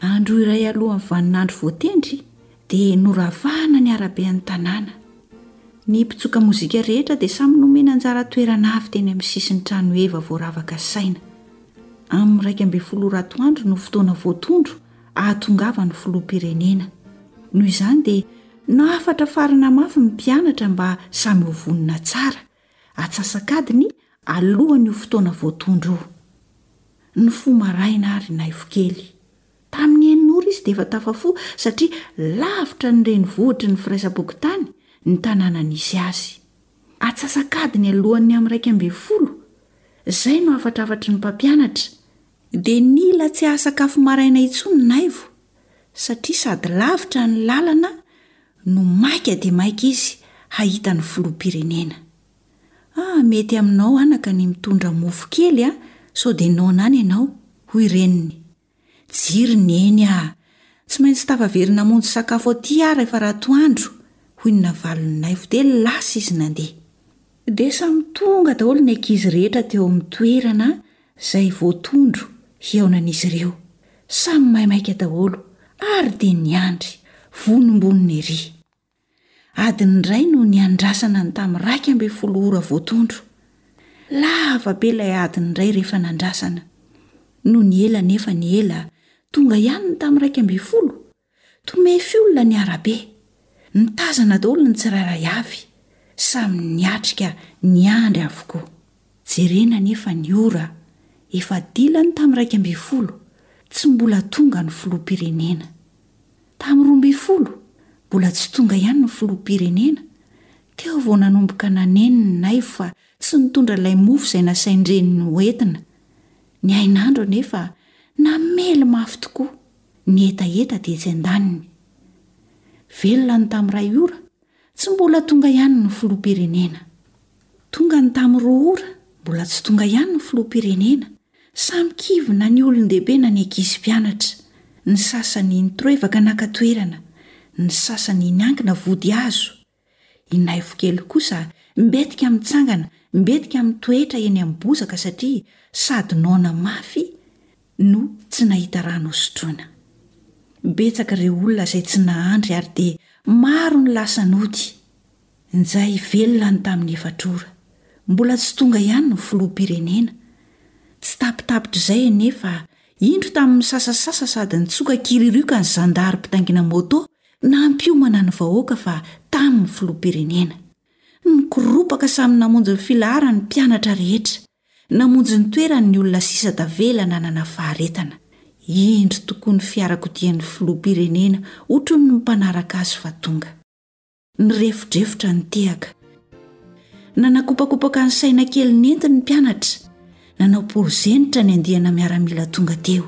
Andro iray alohan'ny vaninandro voatendry dia noravahana ny arabe an'ny tanàna. Ny mpitsoka mozika rehetra dia samy nomena anjara toerana avy teny amin'ny sisin'ny tranoheva voaravaka saina. Amin'ny iraika ambin'ny folo ora atoandro no fotoana voatondro hahatongavan'ny filoham-pirenena. Noho izany dia nahafatra farana mafy ny mpianatra mba samy ho vonona tsara. Atsasak'adiny alohan'io fotoana voatondro io. Ny fo maraina ary naivo kely. Tamin'ny enina ora izy dia efa tafafo satria lavitra ny renivohitry ny firaisampokontany ny tanàna nisy azy. Atsasak'adiny alohan'ny amin'ny iraika ambin'ny folo, izay no hafatrafatry ny mpampianatra, Dia nila tsy hahasakafo maraina intsony i Naivo, satria sady lavitra ny lalana no maika dia maika izy hahita ny filoham-pirenena. Ah, mety aminao anaka ny mitondra mofo kely an, sao dia noana any ianao, hoy reniny. Jiry Neny ah! Tsy maintsy tafaverina hamonjy sakafo aty aho rehefa ratoandro, hoy ny navalin'i Naivo dia lasa izy nandeha. Dia samy tonga daholo ny ankizy rehetra teo amin'ny toerana izay voatondro hihaonan'izy ireo. Samy maimaika daholo ary dia niandry, vonombonona ery. Adiny iray no niandrasana ny tamin'ny iraika ambin'ny folo ora voatondro. Lava be ilay adiny iray rehefa nandrasana. Nony ela anefa ny ela, tonga ihany ny tamin'ny iraika ambin'ny folo, Tomefy olona ny arabe. Nitazana daholo ny tsirairay avy. Samy niatrika niandry avokoa. Jerena anefa ny ora. Efa dilany tamin'ny iraika ambin'ny folo, tsy mbola tonga ny filoham-pirenena. Tamin'ny roa ambin'ny folo, mbola tsy tonga ihany ny filoham-pirenena. Teo vao nanomboka naneno ny naivo fa tsy nitondra ilay mofo izay nasain-dreniny hoentina. Ny hainandro anefa namely mafy tokoa. Ny hetaheta dia etsy an-daniny. Velona ny tamin'ny iray ora, tsy mbola tonga ihany ny filoham-pirenena. Tonga ny tamin'ny roa ora, mbola tsy tonga ihany ny filoham-pirenena. Samy kivy na ny olon-dehibe na ny ankizy mpianatra. Ny sasany nitroevaka naka toerana, ny sasany niankina vodihazo. I Naivo kely kosa mbetika mitsangana mbetika mitoetra eny amin'ny bozaka satria sady noana mafy no tsy nahita rano hosotroina. Betsaka ireo olona izay tsy nahandry ary dia maro ny lasa nody. Njay velona ny tamin'ny efatr'ora. Mbola tsy tonga ihany ny filoham-pirenena. Tsy tapitapitr'izay anefa indro tamin'ny misasasasa sady nitsoka kiririoka ny zandary mpitaingina moto Nampiomana ny vahoaka fa tamin'ny filoham-pirenena. Nikoropaka samy namonjy ny filaharany ny mpianatra rehetra. Namonjy ny toerany ny olona sisa tavela nanana faharetana. Indro tokoa ny fiarakodian'ny filoham-pirenena otrony ny mpanaraka azy fa tonga. Nirefodrefotra nitehaka. Nanakopakopaka ny saina kely nentiny ny mpianatra. Nanao porozenitra ny andiana miaramila tonga teo.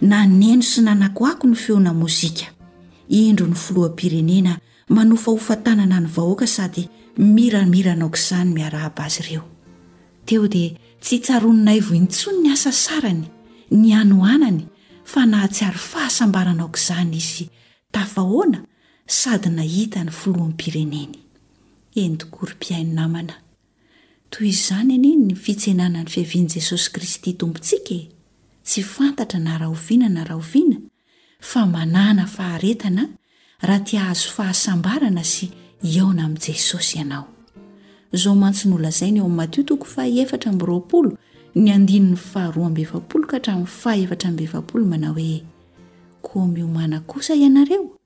Naneno sy nanakoako ny feona mozika. Indro ny filoham-pirenena manofahofa tanana ny vahoaka sady miramirana aok'izany miarahaba azy ireo. Teo dia tsy tsaroan'Aivo intsony ny asa sarany, ny hanohanany fa nahatsiaro fahasambarana aok'izany izy tafahaona sady nahita ny filoham-pireneny. Eny tokoa ry mpihaino namana. Toy izany anie ny fitsenana ny fiavian'i Jesosy Kristy Tompontsika e! Tsy fantatra na rahoviana na rahoviana fa manàna faharetana raha te hahazo fahasambarana sy hihaona amin'i Jesosy ianao. Izao mantsy no lazainy ao amin'ny Matio toko fahaefatra amby roapolo ny andininy faharoa amby efapolo ka hatramin'ny fahefatra amby efapolo manao hoe, Koa miomàna kosa ianareo,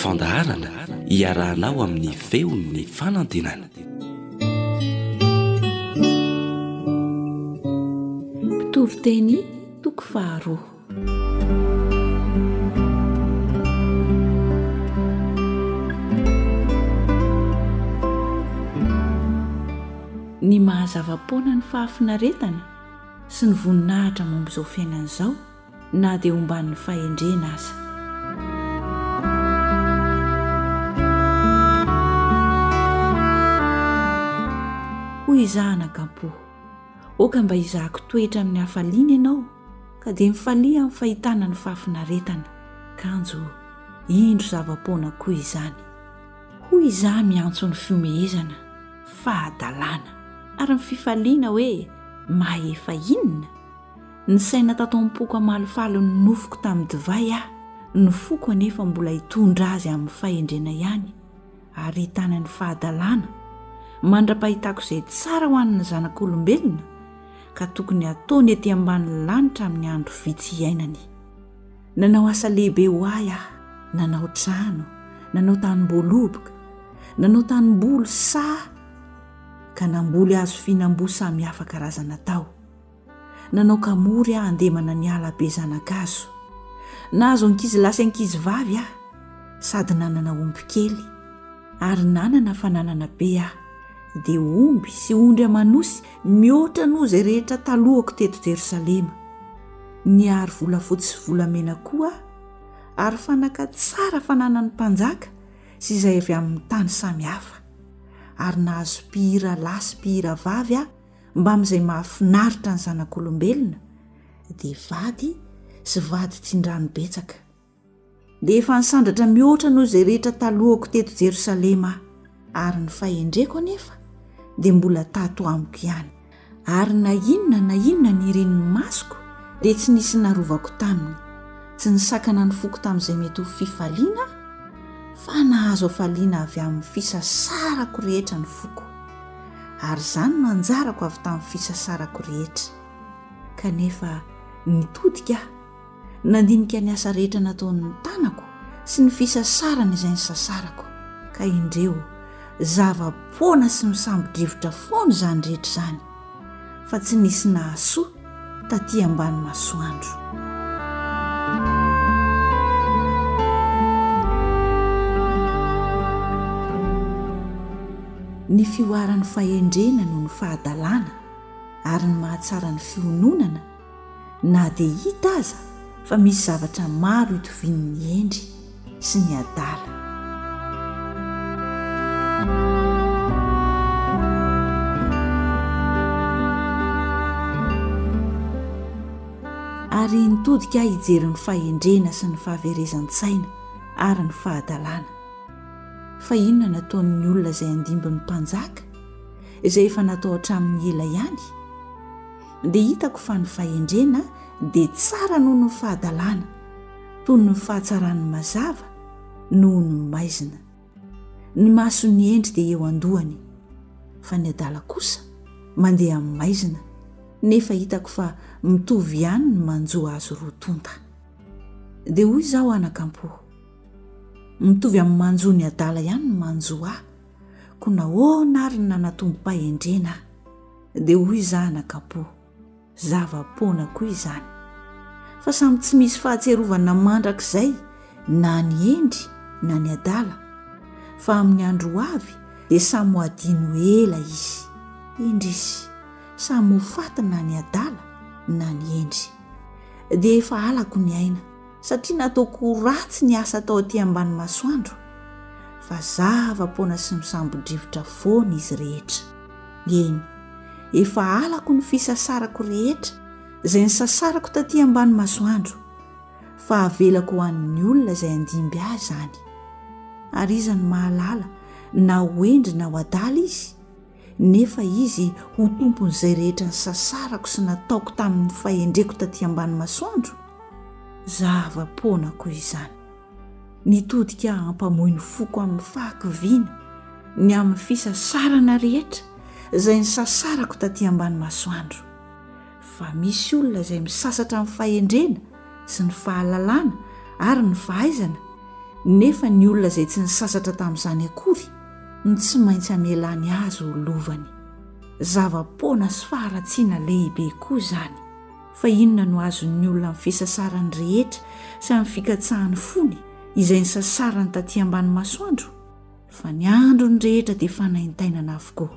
Fandaharana iarahanao amin'ny feon'ny fanantenana. Mpitoriteny toko faharoa. Ny mahazava-poana ny fahafinaretana sy ny voninahitra momba izao fiainana izao na dia omban'ny fahendrena aza. Hoy izaho anakam-po, oka mba hizahako toetra amin'ny hafaliana ianao, ka dia mifalia amin'ny fahitana ny fahafinaretana, kanjo indro zava-poana koa izany. Hoy izaho miantso ny fihomehezana, fahadalana, ary ny fifaliana hoe mahefa inona? Nisaina tato am-poko hamalifalin'ny nofoko tamin'ny divay aho, ny foko anefa mbola hitondra azy amin'ny fahendrena ihany ary hitany any fahadalana, mandra-pahitako izay tsara ho an'ny zanak'olombelona ka tokony hataony aty ambanin'ny lanitra amin'ny andro vitsy iainany. Nanao asa lehibe ho ahy aho, nanao trano, nanao tanim-boaloboka, nanao tanimboly saha ka namboly hazo fihinam-boa samihafa karazana tao. Nanao kamory aho handeha mananiala be zanakazo. Nahazo ankizilahy sy ankizivavy aho, sady nanana omby kely. Ary nanana fananana be aho, dia omby sy ondry aman'osy mihoatra noho izay rehetra talohako teto Jerosalema. Niaro volafotsy sy volamena koa aho, ary fanaka tsara fananan'ny mpanjaka sy izay avy amin'ny tany samy hafa. Ary nahazo mpihira lahy sy mpihira vavy aho, mbamin'izay mahafinaritra ny zanak'olombelona dia vady sy vady tsindrano betsaka. Dia efa nisandratra mihoatra noho izay rehetra talohako teto Jerosalema aho, ary ny fahendreko anefa dia mbola tato amiko ihany. Ary na inona na inona nirin'ny masoko dia tsy nisy narovako taminy. Tsy nisakana ny foko tamin'izay mety ho fifaliana aho, fa nahazo hafaliana avy amin'ny fisasarako rehetra ny foko. ary izany no anjarako avy tamin'ny fisasarako rehetra. Kanefa nitodika aho, nandinika ny asa rehetra nataon'ny tanako sy ny fisasarany izay nisasarako, ka indreo zava-poana sy misambo-drivotra foana izany rehetra izany, fa tsy nisy nahasoa taty ambany masoandro. Ny fihoaran'ny fahendrena noho ny fahadalana ary ny mahatsara ny fiononana na dia hita aza fa misy zavatra maro itovian'ny hendry sy ny adala. Ary nitodika aho hijery ny fahendrena sy ny fahaverezan-tsaina ary ny fahadalana. Fa inona no ataon'ny olona izay andimbin'ny mpanjaka, izay efa natao hatramin'ny ela ihany? Dia hitako fa ny fahendrena dia tsara noho ny fahadalana. toy ny fahatsaran'ny mazava noho ny maizina. Ny mason'ny hendry dia eo an-dohany, fa ny adala kosa mandeha amin'ny maizina, nefa hitako fa mitovy ihany ny manjo azy roa tonta. Dia hoy izaho anakam-po, Mitovy amin'ny manjo ny adala ihany ny manjo ahy, koa nahoana ary ny nanatombo-pahendrena aho? Dia hoy izaho anakam-po, Zava-poana koa izany, fa samy tsy misy fahatsiarovana mandrakizay na ny hendry na ny adala, fa amin'ny andro ho avy dia samy ho adino ela izy. Indrisy, samy ho faty na ny adala na ny hendry. Dia efa halako ny aina. Satria nataoko ho ratsy ny asa tao aty ambany masoandro, fa zava-poana sy misambo-drivotra foana izy rehetra. Eny, efa halako ny fisasarako rehetra izay nisasarako taty ambany masoandro, fa havelako ho an'ny olona izay handimby ahy izany. Ary iza no mahalala na ho hendry na ho adala izy? nefa Izy ho Tompon'izay rehetra nisasarako sy nataoko tamin'ny fahendreko taty ambany masoandro? Zava-poanako izany. Nitodika hampamoy ny foko amin'ny fahakiviana, ny amin'ny fisasarana rehetra izay nisasarako taty ambany masoandro. fa misy olona izay misasatra amin'ny fahendrena sy ny fahalalana ary ny fahaizana, nefa ny olona izay tsy nisasatra tamin'izany akory no tsy maintsy amelany azy ho lovany. Zava-poana sy faharatsiana lehibe koa izany. Fa inona no azon'ny olona amin'ny fisasarany rehetra sy amin'ny fikatsahany fony izay nisasarany tatỳ ambany masoandro? fa ny androny rehetra dia fanaintainana avokoa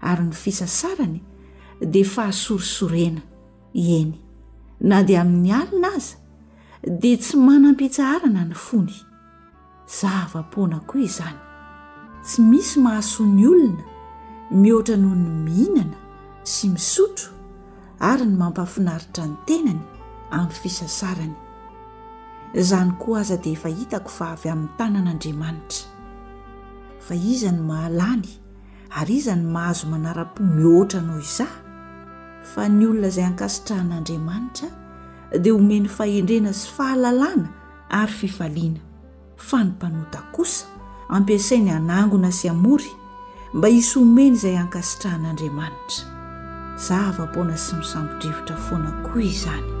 ary ny fisasarany dia fahasorisorena eny na dia amin'ny alina aza dia tsy manam-pitsaharana ny fony zava-poana koa izany tsy misy mahasoa ny olona mihoatra noho ny mihinana sy misotro ary ny mampafinaritra ny tenany amin'ny fisasarany. Izany koa aza dia efa hitako fa avy amin'ny tanan'Andriamanitra. Fa iza no mahalany ary iza no mahazo manara-po mihoatra noho izaho? Fa ny olona izay ankasitrahan'Andriamanitra dia omeny fahendrena sy fahalalana ary fifaliana. fa ny mpanota kosa ampiasainy hanangona sy hamory mba hisy homeny izay hankasitrahan'Andriamanitra. Zava-poana sy misambo-drivotra foana koa izany.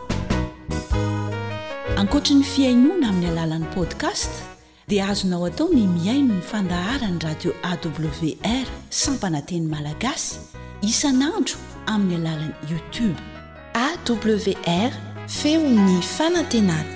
Ankoatry ny fihainoana amin'ny alalan'ny podcast dia azonao atao ny mihaino ny fandaharan'ny radio AWR sampana teny malagasy isan'andro amin'ny alalan'ny YouTube. AWR, feon'ny fanantenana.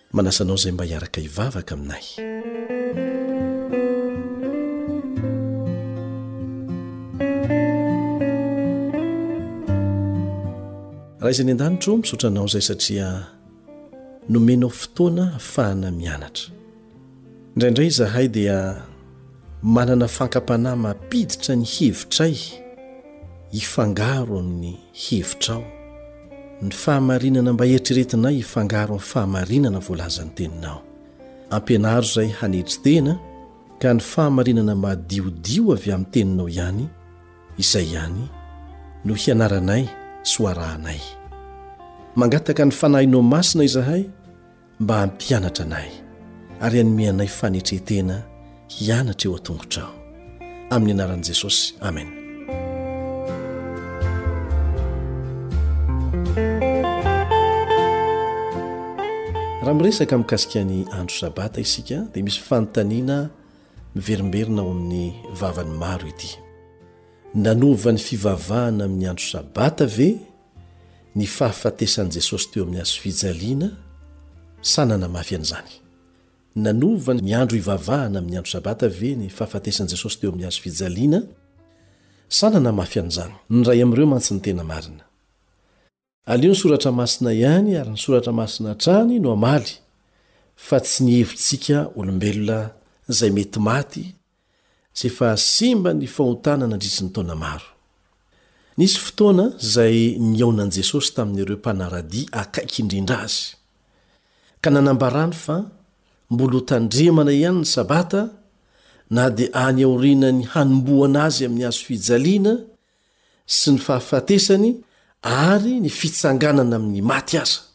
Manasa anao izay mba hiaraka hivavaka aminay. Ray izay any an-danitra ô, misaotra anao izay satria nomenao fotoana afahana mianatra. Indraindray izahay dia manana fankam-panahy mampiditra ny hevitray hifangaro amin'ny hevitrao, ny fahamarinana mba eritreretinay hifangaro amin'ny fahamarinana voalazan'ny Teninao. Ampianaro izahay hanetry tena ka ny fahamarinana madiodio avy amin'ny Teninao ihany, izay ihany, no hianaranay sy ho arahanay. Mangataka ny Fanahinao Masina izahay mba hampianatra anay ary hanome anay fanetren-tena hianatra eo an-tongotrao. Amin'ny anaran'i Jesosy. Amena. Raha miresaka mikasika ny andro sabata isika dia misy fanontaniana miverimberina ao amin'ny vavan'ny maro ity. Nanova ny fivavahana amin'ny andro sabata ve ny fahafatesan'i Jesosy teo amin'ny hazo fijaliana sa nanamafy an'izany? Nanova ny andro ivavahana amin'ny andro Sabata ve ny fahafatesan'i Jesosy teo amin'ny hazo fijaliana sa nanamafy an'izany? Ny iray amin'ireo mantsy no tena marina. Aleo ny Soratra Masina ihany ary ny Soratra Masina hatrany no hamaly fa tsy ny hevitsika olombelona izay mety maty izay efa simba ny fahotana nandritry ny taona maro. Nisy fotoana izay nihaona an'i Jesosy tamin'ireo mpanara-dia akaiky indrindra azy, ka nanambarany fa mbola hotandremana ihany ny Sabata na dia any aorianan'ny hanombohana azy amin'ny hazo fijaliana sy ny fahafatesany ary ny fitsanganana amin'ny maty aza.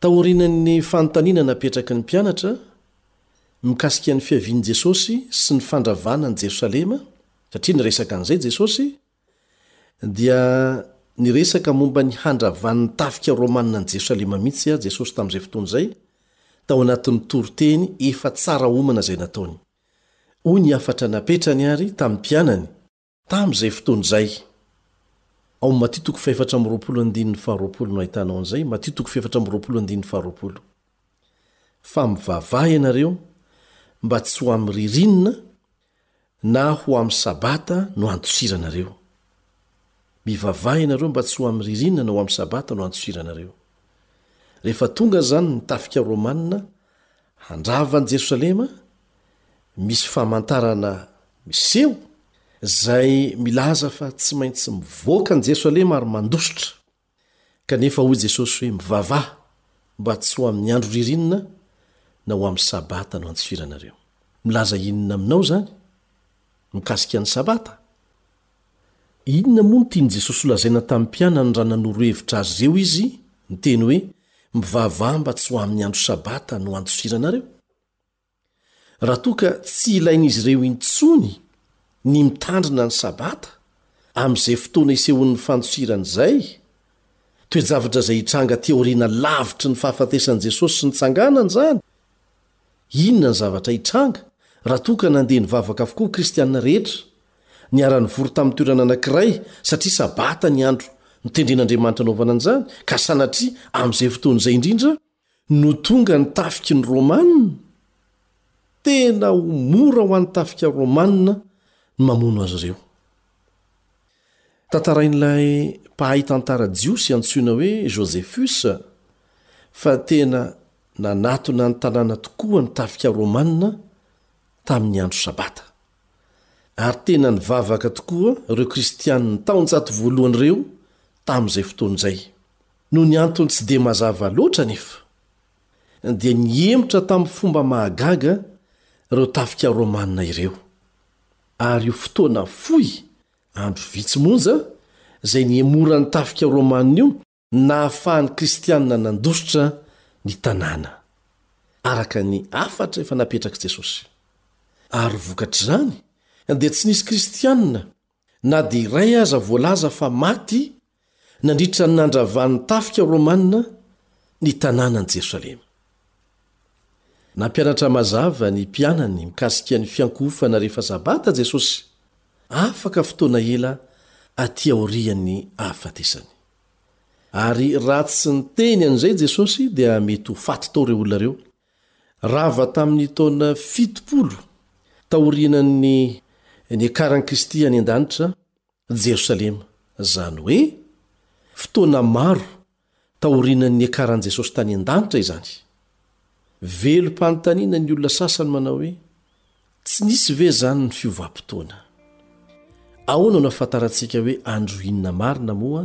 Taorian'ny fanontaniana napetraky ny mpianatra mikasika ny fiavian'i Jesosy sy ny fandravana an'i Jerosalema, satria niresaka an'izay Jesosy, dia niresaka momba ny handravan'ny tafika romanina an'i Jerosalema mihitsy Jesosy tamin'izay fotoana izay, tao anatin'ny toriteny efa tsara homana izay nataony. Hoy ny hafatra napetrany àry tamin'ny mpianany tamin'izay fotoana izay. Ao amin'ny Matio toko fahefatra amby roapolo andininy faharoapolo no ahitanao an'izay, Matio toko fahefatra amby roapolo andininy faharoapolo. Fa mivavaha ianareo mba tsy ho amin'ny ririnina na ho amin'ny Sabata no handosiranareo. Mivavaha ianareo mba tsy ho amin'ny ririnina na ho amin'ny Sabata no handosiranareo. Rehefa tonga izany ny tafika romanina Handrava an'i Jerosalema, misy famantarana miseho izay milaza fa tsy maintsy mivoaka an'i Jerosalema ary mandositra. Kanefa hoy Jesosy hoe mivavaha mba tsy ho amin'ny andro ririnina na ho amin'ny Sabata no antsifiranareo. Milaza inona aminao izany mikasika ny Sabata? Inona moa no tian'i Jesosy holazaina tamin'ny mpianany raha nanoro hevitra azy ireo izy niteny hoe, Mivavaha mba tsy ho amin'ny andro Sabata no andosiranareo? Raha toa ka tsy ilain'izy ireo intsony ny mitandrina ny Sabata amin'izay fotoana isehoan'ny fandosirana izay, toe-javatra izay hitranga aty aoriana lavitry ny fahafatesan'i Jesosy sy ny tsanganany izany, Inona ny zavatra hitranga raha toa ka nandeha nivavaka avokoa ny Kristianina rehetra? Niara-nivory tamin'ny toerana anankiray satria Sabata ny andro notendren'Andriamanitra hanaovana an'izany, ka sanatria amin'izay fotoana izay indrindra no tonga ny tafiky ny Romanina? Tena ho mora ho an'ny tafika Romanina ny mamono azy ireo. Tantarain'ilay mpahay tantara jiosy antsoina hoe Josephus fa tena nanatona ny tanàna tokoa ny tafika romanina tamin'ny andro Sabata. Ary tena nivavaka tokoa ireo Kristianin'ny taonjato voalohany ireo tamin'izay fotoana izay. Noho ny antony tsy dia mazava loatra anefa, dia nihemotra tamin'ny fomba mahagaga ireo tafika romanina ireo. Ary io fotoana fohy, andro vitsy monja, izay nihemoran'ny tafika romanina io nahafahan'ny Kristianina nandositra ny tanàna, araka ny hafatra efa napetrak'i Jesosy. Ary vokatr'izany, dia tsy nisy Kristianina na dia iray aza voalaza fa maty nandritra ny nandravan'ny tafika romanina ny tanànan'i Jerosalema. Nampianatra mazava ny mpianany mikasika ny fiankohofana rehefa Sabata Jesosy, afaka fotoana ela atỳ aorian'ny hahafatesany. Ary raha tsy niteny an'izay Jesosy, dia mety ho faty tao ireo olona ireo, rava tamin'ny taona fitopolo taorianan'ny niakaran'i Kristy any an-danitra, Jerosalema, izany hoe fotoana maro taorianan'ny niakaran'i Jesosy tany an-danitra izany. Velom-panontaniana ny olona sasany manao hoe, Tsy nisy ve izany ny fiovam-potoana? Ahoana no ahafantarantsika hoe andro inona marina moa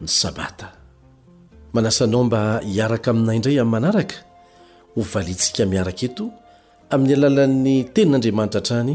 ny Sabata? Manasa anao mba hiaraka aminay indray amin'ny manaraka hovaliantsika miaraka eto amin'ny alalan'ny Tenin'Andriamanitra hatrany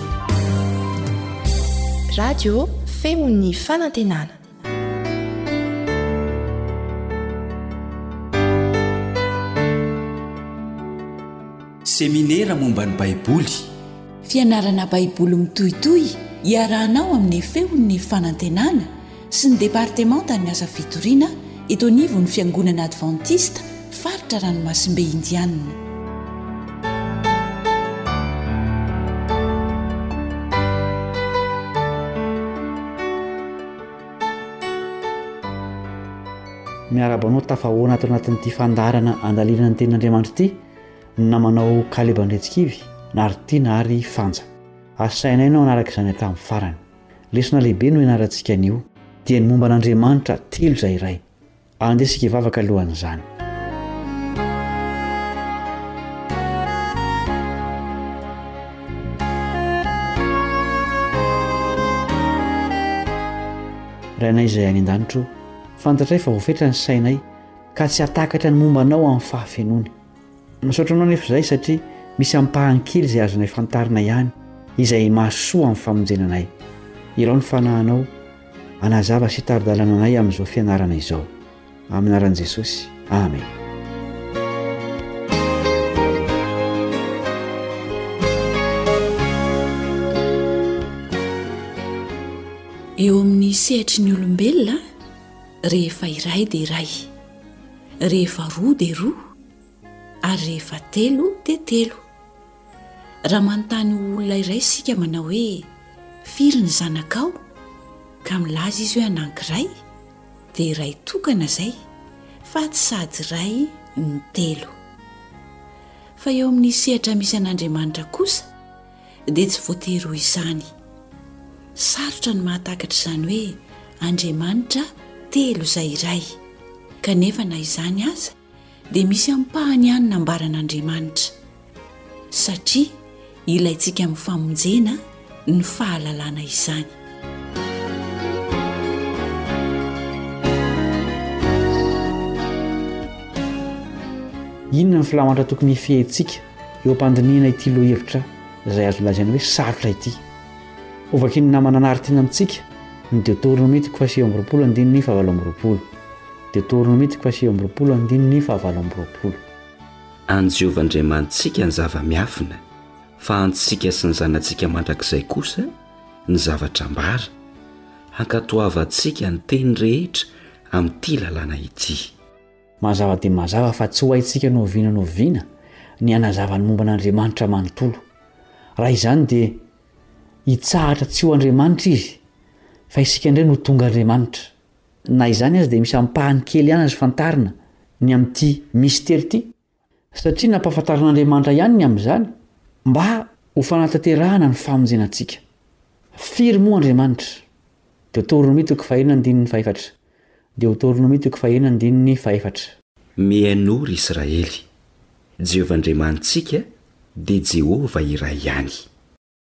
Radio feon'ny fanantenana. Seminera momba ny Baiboly. Fianarana Baiboly mitohitohy iarahanao amin'ny feon'ny fanantenana. sy ny departemantan'ny asa fitoriana eto anivon'ny Fiangonana Advantista faritra Ranomasimbe Indianina. Miarahaba anao tafahoana ato anatin'ity fandaharana andalina ny tenin'Andriamanitra ity ny namanao Kaleba Andriantsikivy, Naritiana ary Fanja. Asaina ianao hanaraka izany hatramin'ny farany. Lesona lehibe no ianarantsika anio, dia ny momba an'Andriamanitra telo izay iray. Andeha isika hivavaka alohan'izany. Rainay izay any an-danitro, fantatray fa voafetra ny sainay ka tsy hahatakatra ny momba anao amin'ny fahafenoany. Misaotra anao anefa izay satria misy ampahany kely izay azonay fantarina ihany izay mahasoa amin'ny famonjena anay. Irao ny fanahinao, anazava sy tari-dalana anay amin'izao fianarana izao. Amin'ny anaran'i Jesosy, amena. Eo amin'ny sehatry ny olombelona, rehefa iray dia iray, rehefa roa dia roa, ary rehefa telo dia telo. Raha manontany ho olona iray isika manao hoe firy ny zanakao ka milaza izy hoe anankiray dia iray tokana izay fa tsy sady iray ny telo. Fa eo amin'ny sehatra misy an'Andriamanitra kosa dia tsy voatery ho izany. Sarotra ny mahatakatra izany hoe Andriamanitra telo izay iray kanefa na izany aza dia misy ampahany ihany nambaran'Andriamanitra, satria ilaintsika amin'ny famonjena ny fahalalana izany. Inona ny filamatra tokony hifehintsika eo am-pandinihana ity lohahevitra izay azo lazaina hoe sarotra ity? Hovakin'ny namana anaritiana amintsika ny Deoteronomia toko faha sivy amby roapolo andininy fahavalo amby roapolo. Deoteronomia toko fahasivy amby roapolo andininy fahavalo amby roapolo. An'i Jehovah Andriamanitsika ny zava-miafina, fa antsika sy ny zanatsika mandrakizay kosa ny zavatra ambara. Hankatoavantsika ny teny rehetra amin'ity lalàna ity. Mazava dia mazava fa tsy ho haintsika na oviana na oviana ny hanazava ny momba an'Andriamanitra manontolo. Raha izany dia hitsahatra tsy ho Andriamanitra izy, fa isika indray no ho tonga Andriamanitra. Na izany aza dia misy ampahany kely ihany azo fantarina ny amin'ity mistery ity satria nampahafantarin'Andriamanitra ihany ny amin'izany mba ho fanatanterahana ny famonjena antsika. Firy moa Andriamanitra? Deotoronomia toko fahenina andininy fahefatra Deotoronomia toko fahenina andininy fahefatra. Mihainoa ry Israely, Jehovah Andriamanitsika dia Jehovah iray ihany.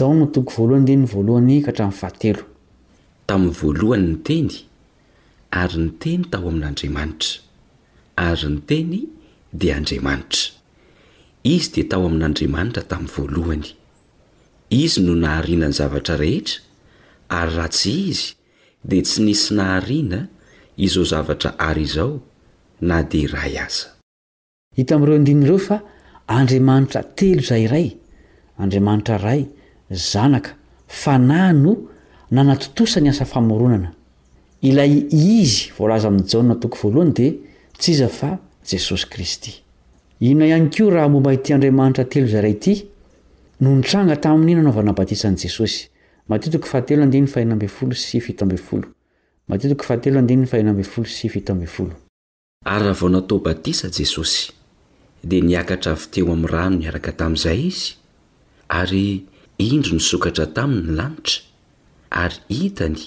Jaona toko voalohany andininy voalohany ka hatramin'ny fahatelo. Tamin'ny voalohany ny Teny, ary ny Teny tao amin'Andriamanitra, ary ny Teny dia Andriamanitra. Izy dia tao amin'Andriamanitra tamin'ny voalohany. Izy no nahariana ny zavatra rehetra, ary raha tsy Izy dia tsy nisy nahariana izao zavatra ary izao na dia iray aza. Hita amin'ireo andininy ireo fa Andriamanitra telo izay iray, Andriamanitra Ray, Zanaka, Fanahy no nanatontosa ny asa famoronana. Ilay Izy voalaza amin'i Jaona toko voalohany dia tsy iza fa Jesosy Kristy. Inona ihany koa raha momba ity Andriamanitra telo izay iray ity no nitranga tamin'ny nanaovana batisa an'i Jesosy? Matio toko fahatelo andininy fahenina ambin'ny folo sy fito ambin'ny folo Matio toko fahatelo andininy fahenina ambin'ny folo sy fito ambin'ny folo. Ary raha vao natao batisa Jesosy, dia niakatra avy teo amin'ny rano niaraka tamin'izay Izy, ary indro nisokatra taminy ny lanitra, ary hitany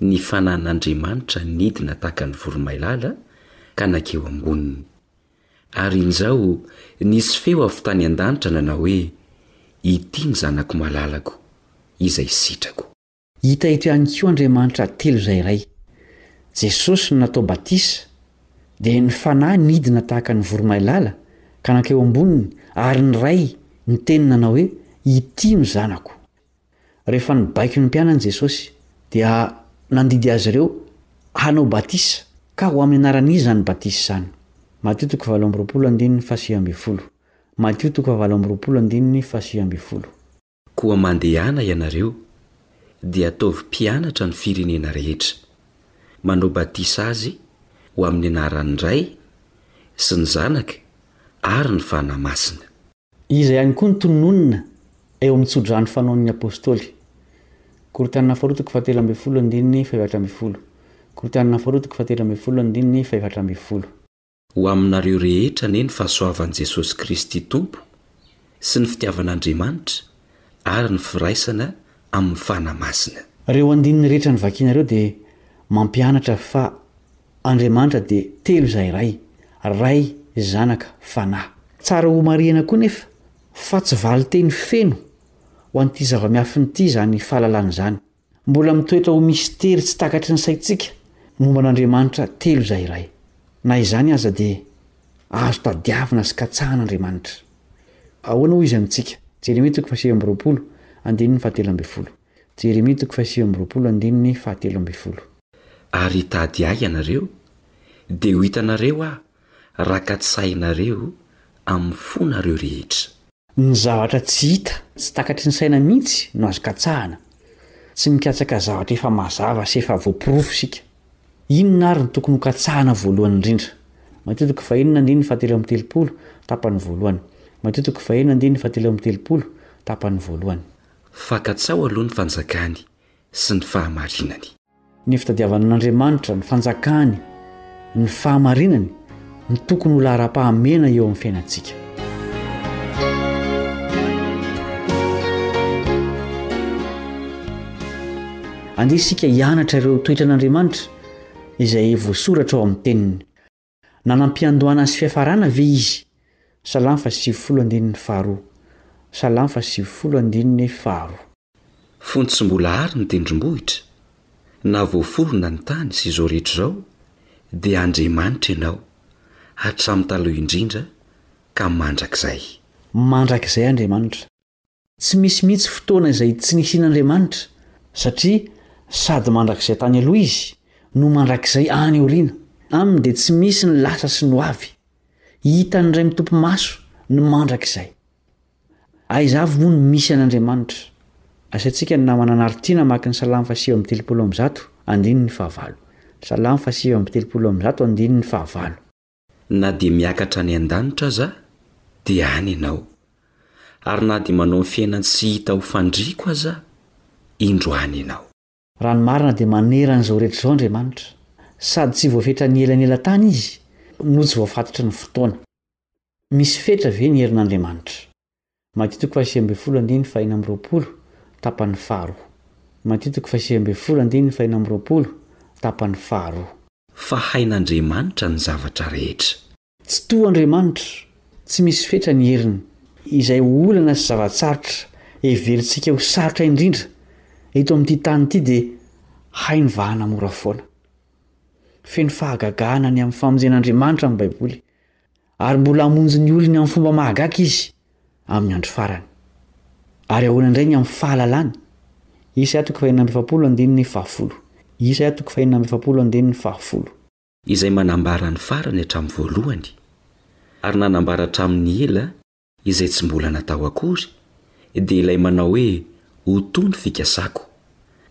ny Fanan'Andriamanitra nidina tahaka ny voromailala ka nankeo amboniny. Ary injao nisy feo avy tany an-danitra nanao hoe, Ity ny Zanako malalako, izay sitrako. Hita eto ihany koa Andriamanitra telo izay iray. Jesosy no natao batisa, dia ny Fanahy nidina tahaka ny voromailala ka nankeo amboniny ary ny Ray niteny nanao hoe Ity no Zanako. Rehefa nibaiko ny mpianany Jesosy dia nandidy azy ireo hanao batisa ka ho amin'ny anaran'iza izany batisa izany? Matio toko fahavalo amby roapolo andininy fahasivy ambin'ny folo Matio toko fahavalo amby roapolo andininy fahasivy ambin'ny folo. Koa mandehana ianareo, dia ataovy mpianatra ny firenena rehetra, manao batisa azy ho amin'ny anaran'ny Ray, sy ny Zanaka, ary ny Fanahy Masina. Iza ihany koa no tononina eo amin'ny tsodrano fanaon'ny Apôstôly? Korintiana Faharoa toko fahatelo ambin'ny folo andininy fahefatra ambin'ny folo Korintiana Faharoa toko fahatelo ambin'ny folo andininy fahefatra ambin'ny folo. Ho aminareo rehetra anie ny fahasoavan'i Jesosy Kristy Tompo sy ny fitiavan'Andriamanitra ary ny firaisana amin'ny Fanahy Masina. Ireo andininy rehetra novakiana ireo dia mampianatra fa Andriamanitra dia telo izay iray, Ray, Zanaka, Fanahy. Tsara homarihina koa nefa fa tsy valin-teny feno ho an'ity zava-miafina ity izany fahalalana izany. Mbola mitoetra ho mistery tsy takatry ny saintsika momba an'Andriamanitra telo izay iray. Na izany aza dia azo tadiavina sy katsahan'Andriamanitra. Ahoana hoy izy amintsika? Jeremia toko fahasivy amby roapolo, andininy fahatelo ambin'ny folo. Jeremia toko fahasivy amby roapolo, andininy fahatelo ambin'ny folo. Ary hitady ahy ianareo, dia ho hitanareo aho raha katsahinareo amin'ny fonareo rehetra. Ny zavatra tsy hita, tsy takatry ny saina mihitsy no azo katsahana. Tsy mikatsaka zavatra efa mazava sy efa voaporofo isika. Inona àry no tokony hokatsahana voalohany indrindra? Matio toko fahenina andininy fahatelo amby telopolo, tapany voalohany. Matio toko fahenina andininy fahatelo amby telopolo, tapany voalohany. Fa katsaho aloha ny fanjakany sy ny fahamarinany. Ny fitadiavana an'Andriamanitra, ny fanjakany, ny fahamarinany no tokony ho laharam-pahamena eo amin'ny fiainantsika. Andeha isika hianatra ireo toetran'Andriamanitra izay voasoratra ao amin'ny Teniny. Nanam-piandohana sy fiafarana ve izy? Salam faha sivifolo andininy faharoa Salam faha sivifolo andininy faharoa. Fony tsy mbola àry ny tendrombohitra, na voaforona ny tany sy izao rehetra izao, dia Andriamanitra Ianao, hatramin'ny taloha indrindra ka mandrakizay. Mandrakizay Andriamanitra. Tsy misy mihitsy fotoana izay tsy nisian'Andriamanitra satria sady mandrakizay tany aloha Izy no mandrakizay any aoriana. Aminy dia tsy misy ny lasa sy ny ho avy. Hitan'ny Ray mitopy maso ny mandrakizay. Aiza avy moa no misy an'Andriamanitra? Asiantsika ny namana anaritiana hamaky ny Salamo fahasivy amby telopolo amby zato, andininy fahavalo. Salamo fahasivy amby telopolo amby zato, andininy fahavalo. Na dia miakatra any an-danitra aza dia any Ianao, ary na dia manao ny fiainana tsy hita ho fandriako aza, indro any Ianao. Raha ny marina dia manerana izao rehetra izao Andriamanitra, sady tsy voafetra ny elanelan-tany Izy, no tsy voafatotry ny fotoana. Misy fetra ve ny herin'Andriamanitra? Matio toko fahasivy ambin'ny folo andininy fahena amby roapolo, tapany faharoa. Matio toko fahasivy ambin'ny folo andininy fahena amby roapolo, tapany faharoa. Fa hain'Andriamanitra ny zavatra rehetra. Tsy toa Andriamanitra, tsy misy fetra ny heriny. Izay olana sy zava-tsarotra heverintsika ho sarotra indrindra eto amin'ity tany ity dia hainy vahana mora foana. Feno fahagagana ny amin'ny famonjen'Andriamanitra ny Baiboly. ary mbola hamonjy ny olony amin'ny fomba mahagaga izy amin'ny andro farany. Ary ahoana indray ny amin'ny fahalalany? Isa toko fahenina amby efapolo andininy fahafolo. Isa toko fahenina amby efapolo andininy fahafolo. Izay manambara ny farany hatramin'ny voalohany, ary nanambara hatramin'ny ela izay tsy mbola natao akory, dia ilay manao hoe, Ho toa ny fikasako,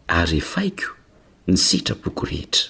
ary efaiko ny sitrapoko rehetra.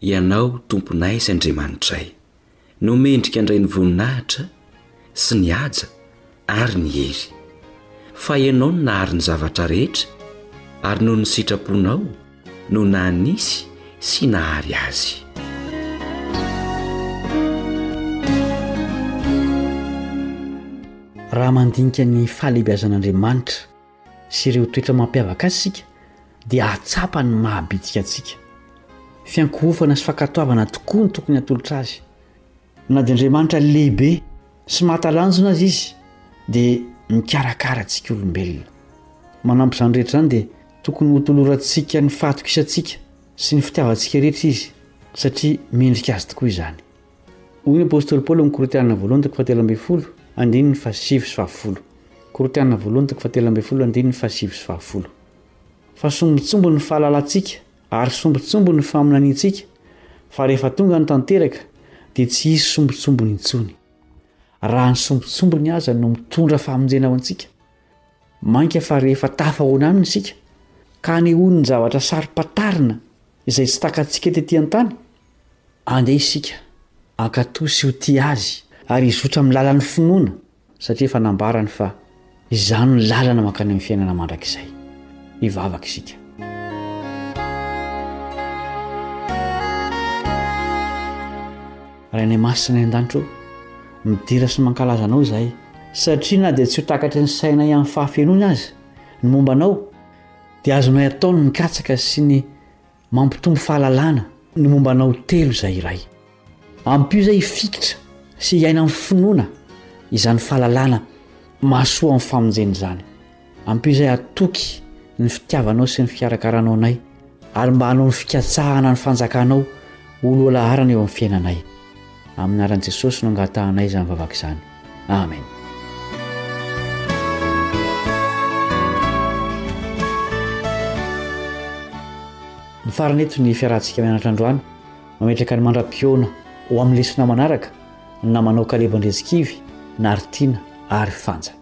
Ianao, Tomponay sy Andriamanitray, no mendrika handray ny voninahitra sy ny haja ary ny hery. Fa Ianao no nahary ny zavatra rehetra, ary noho ny sitraponao no nanisy sy nahary azy. Raha mandinika ny fahalehibeazan'Andriamanitra, sy ireo toetra mampiavaka azy isika dia hahatsapa ny maha-bitika antsika. Fiankohofana sy fankatoavana tokoa no tokony hatolotra azy. Na dia Andriamanitra lehibe sy mahatalanjona aza izy dia mikarakara antsika olombelona. Manampy izany rehetra izany dia tokony hotolorantsika ny fahatokisantsika sy ny fitiavantsika rehetra izy satria mendrika azy tokoa izany. Hoy ny apostoly Paoly amin'ny Korintiana voalohany toko fahatelo ambin'ny folo andininy fahasivy sy fahafolo. Korintiana voalohany toko fahatelo ambin'ny folo andininy fahasivy sy fahafolo. Fa sombintsomby ny fahalalantsika ary sombintsomby ny faminaniantsika, fa rehefa tonga ny tanteraka dia tsy hisy sombintsombiny intsony. Raha ny sombintsombiny aza no mitondra famonjena ho antsika, mainka fa rehefa tafahoana aminy isika, ka anehoany ny zavatra saro-pantarina izay tsy takatsika tetỳ an-tany, Andeha isika hankatò sy ho tia Azy ary hizotra amin'ny lalan'ny finoana, satria efa nambarany fa izany no lalana mankany amin'ny fiainana mandrakizay. Hivavaka isika. Rainay Masina any an-danitra ô, midera sy mankalaza Anao izahay, satria na dia tsy ho takatry ny sainay amin'ny fahafenoany aza ny momba Anao, dia azonay atao ny mikatsaka sy ny Mampitombo fahalalana ny momba anao telo izay iray. Ampio izay hifikitra sy hiaina amin'ny finoana izany fahalalana mahasoa amin'ny famonjena izany. Ampio izay hatoky ny fitiavanao sy ny fikarakaranao anay ary mba hanao ny fikatsahana ny fanjakanao ho lohalaharana eo amin'ny fiainanay. Amin'ny anaran'i Jesosy no angatahanay izany vavaka izany. Amen. Ny farany eto ny fiarahantsika mianatra androany. Mametraka ny mandra-pihaona ho amin'ny lesona manaraka ny namanao Kalebo Andriantsikivy, Naritina ary Fanja.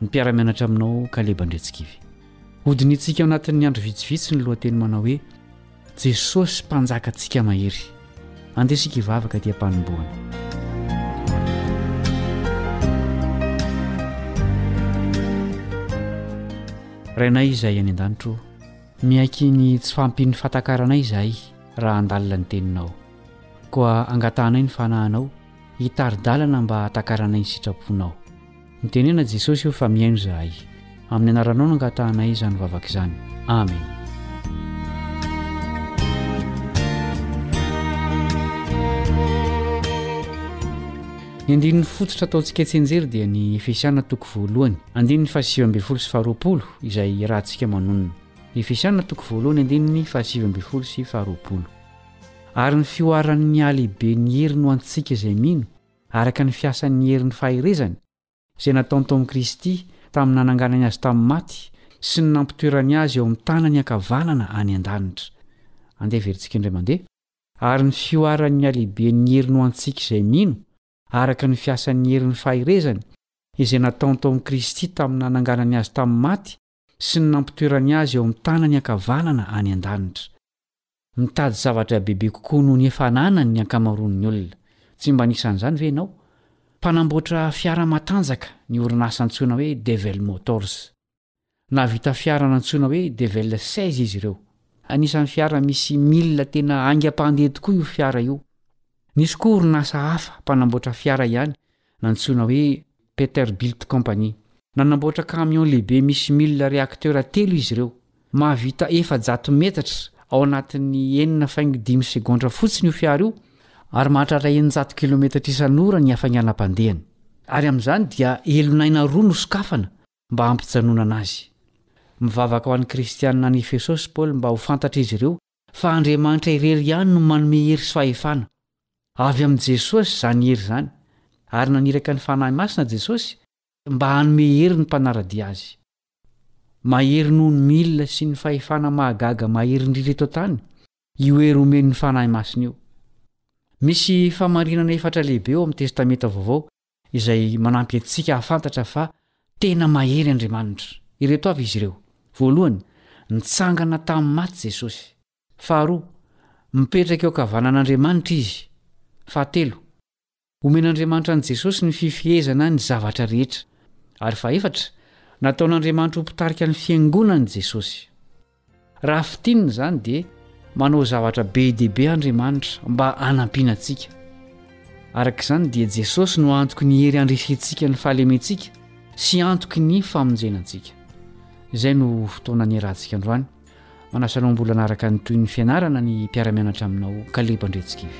Ny mpiara-mianatra aminao Kaleba Andriantsikivy. Hodinihintsika ao anatin'ny andro vitsivitsy ny lohateny manao hoe Jesosy Mpanjakantsika Mahery. Andeha isika hivavaka ity am-panombohana. Rainay izahay any an-danitra ô, miaiky ny tsy fahampian'ny fahatakaranay izahay raha handalina ny Teninao. Koa angatahanay ny Fanahinao hitari-dalana mba hahatakaranay ny sitraponao. Mitenena Jesosy o fa mihaino zahay. Amin'ny anaranao no angatahanay izany vavaka izany. Amen. Ny andininy fototra ataontsika tsianjery dia ny Efesiana toko voalohany andininy fahasivy ambin'ny folo sy faharoapolo izay iarahantsika manonona. Efesiana toko voalohany andininy fahasivy ambin'ny folo sy faharoapolo. Ary ny fihoaran'ny halehiben'ny heriny ho antsika izay mino, araka ny fiasan'ny herin'ny faherezany, izay nataony tao amin'i Kristy tamin'ny nananganany azy tamin'ny maty sy ny nampitoerany azy eo amin'ny tanany ankavanana any an-danitra. Andeha heverintsika indray mandeha. Ary ny fihoaran'ny halehiben'ny heriny ho antsika izay mino, araka ny fiasan'ny herin'ny faherezany, izay nataony tao amin'i Kristy tamin'ny nananganany azy tamin'ny maty sy ny nampitoerany azy eo amin'ny tanany ankavanana any an-danitra. Mitady zavatra bebe kokoa noho ny efa ananany ny ankamaroan'ny olona. Tsy mba anisan'izany ve ianao? Mpanamboatra fiara matanjaka ny orinasa antsoina hoe Devell Motors. Nahavita fiara nantsoina hoe Devell seize izy ireo. Anisan'ny fiara misy milina tena aingam-pandeha tokoa io fiara io. Nisy koa orinasa hafa mpanamboatra fiara ihany nantsoina hoe Peterbilt Company. Nanamboatra camion lehibe misy milina reaktera telo izy ireo, mahavita efajato metatra ao anatin'ny enina faingo dimy segondra fotsiny io fiara io, ary mahatratra eninjato kilometatra isan'ora ny hafainganam-pandehany. Ary amin'izany dia helonaina roa nosokafana mba hampijanonana azy. Mivavaka ho an'ny Kristianina any Efesosy Paoly mba ho fantatr'izy ireo fa Andriamanitra irery ihany no manome hery sy fahefana. Avy amin'i Jesosy izany hery izany, ary naniraka ny Fanahy Masina Jesosy mba hanome hery ny mpanara-dia Azy. Mahery noho ny milina sy ny fahefana mahagaga mahery indrindra eto an-tany io hery omen'ny Fanahy Masina io. Misy fahamarinana efatra lehibe ao amin'ny Testamenta Vaovao izay manampy antsika hahafantatra fa tena mahery Andriamanitra. Ireto avy izy ireo, voalohany, nitsangana tamin'ny maty Jesosy. Faharoa, mipetraka eo ankavanan'Andriamanitra izy. Fahatelo, omen'Andriamanitra an'i Jesosy ny fifehezana ny zavatra rehetra. Ary fahefatra, nataon'Andriamanitra ho mpitarika ny Fiangonany Jesosy. Raha fintinina izany dia manao zavatra be dia be Andriamanitra mba hanampiana antsika. Araka izany dia Jesosy no antoky ny hery handresentsika ny fahalementsika sy antoky ny famonjena antsika. Izay no fotoana niarahantsika androany. Manasa anao mbola hanaraka ny tohin'ny fianarana ny mpiara-mianatra aminao Kaleb Andriantsikivy.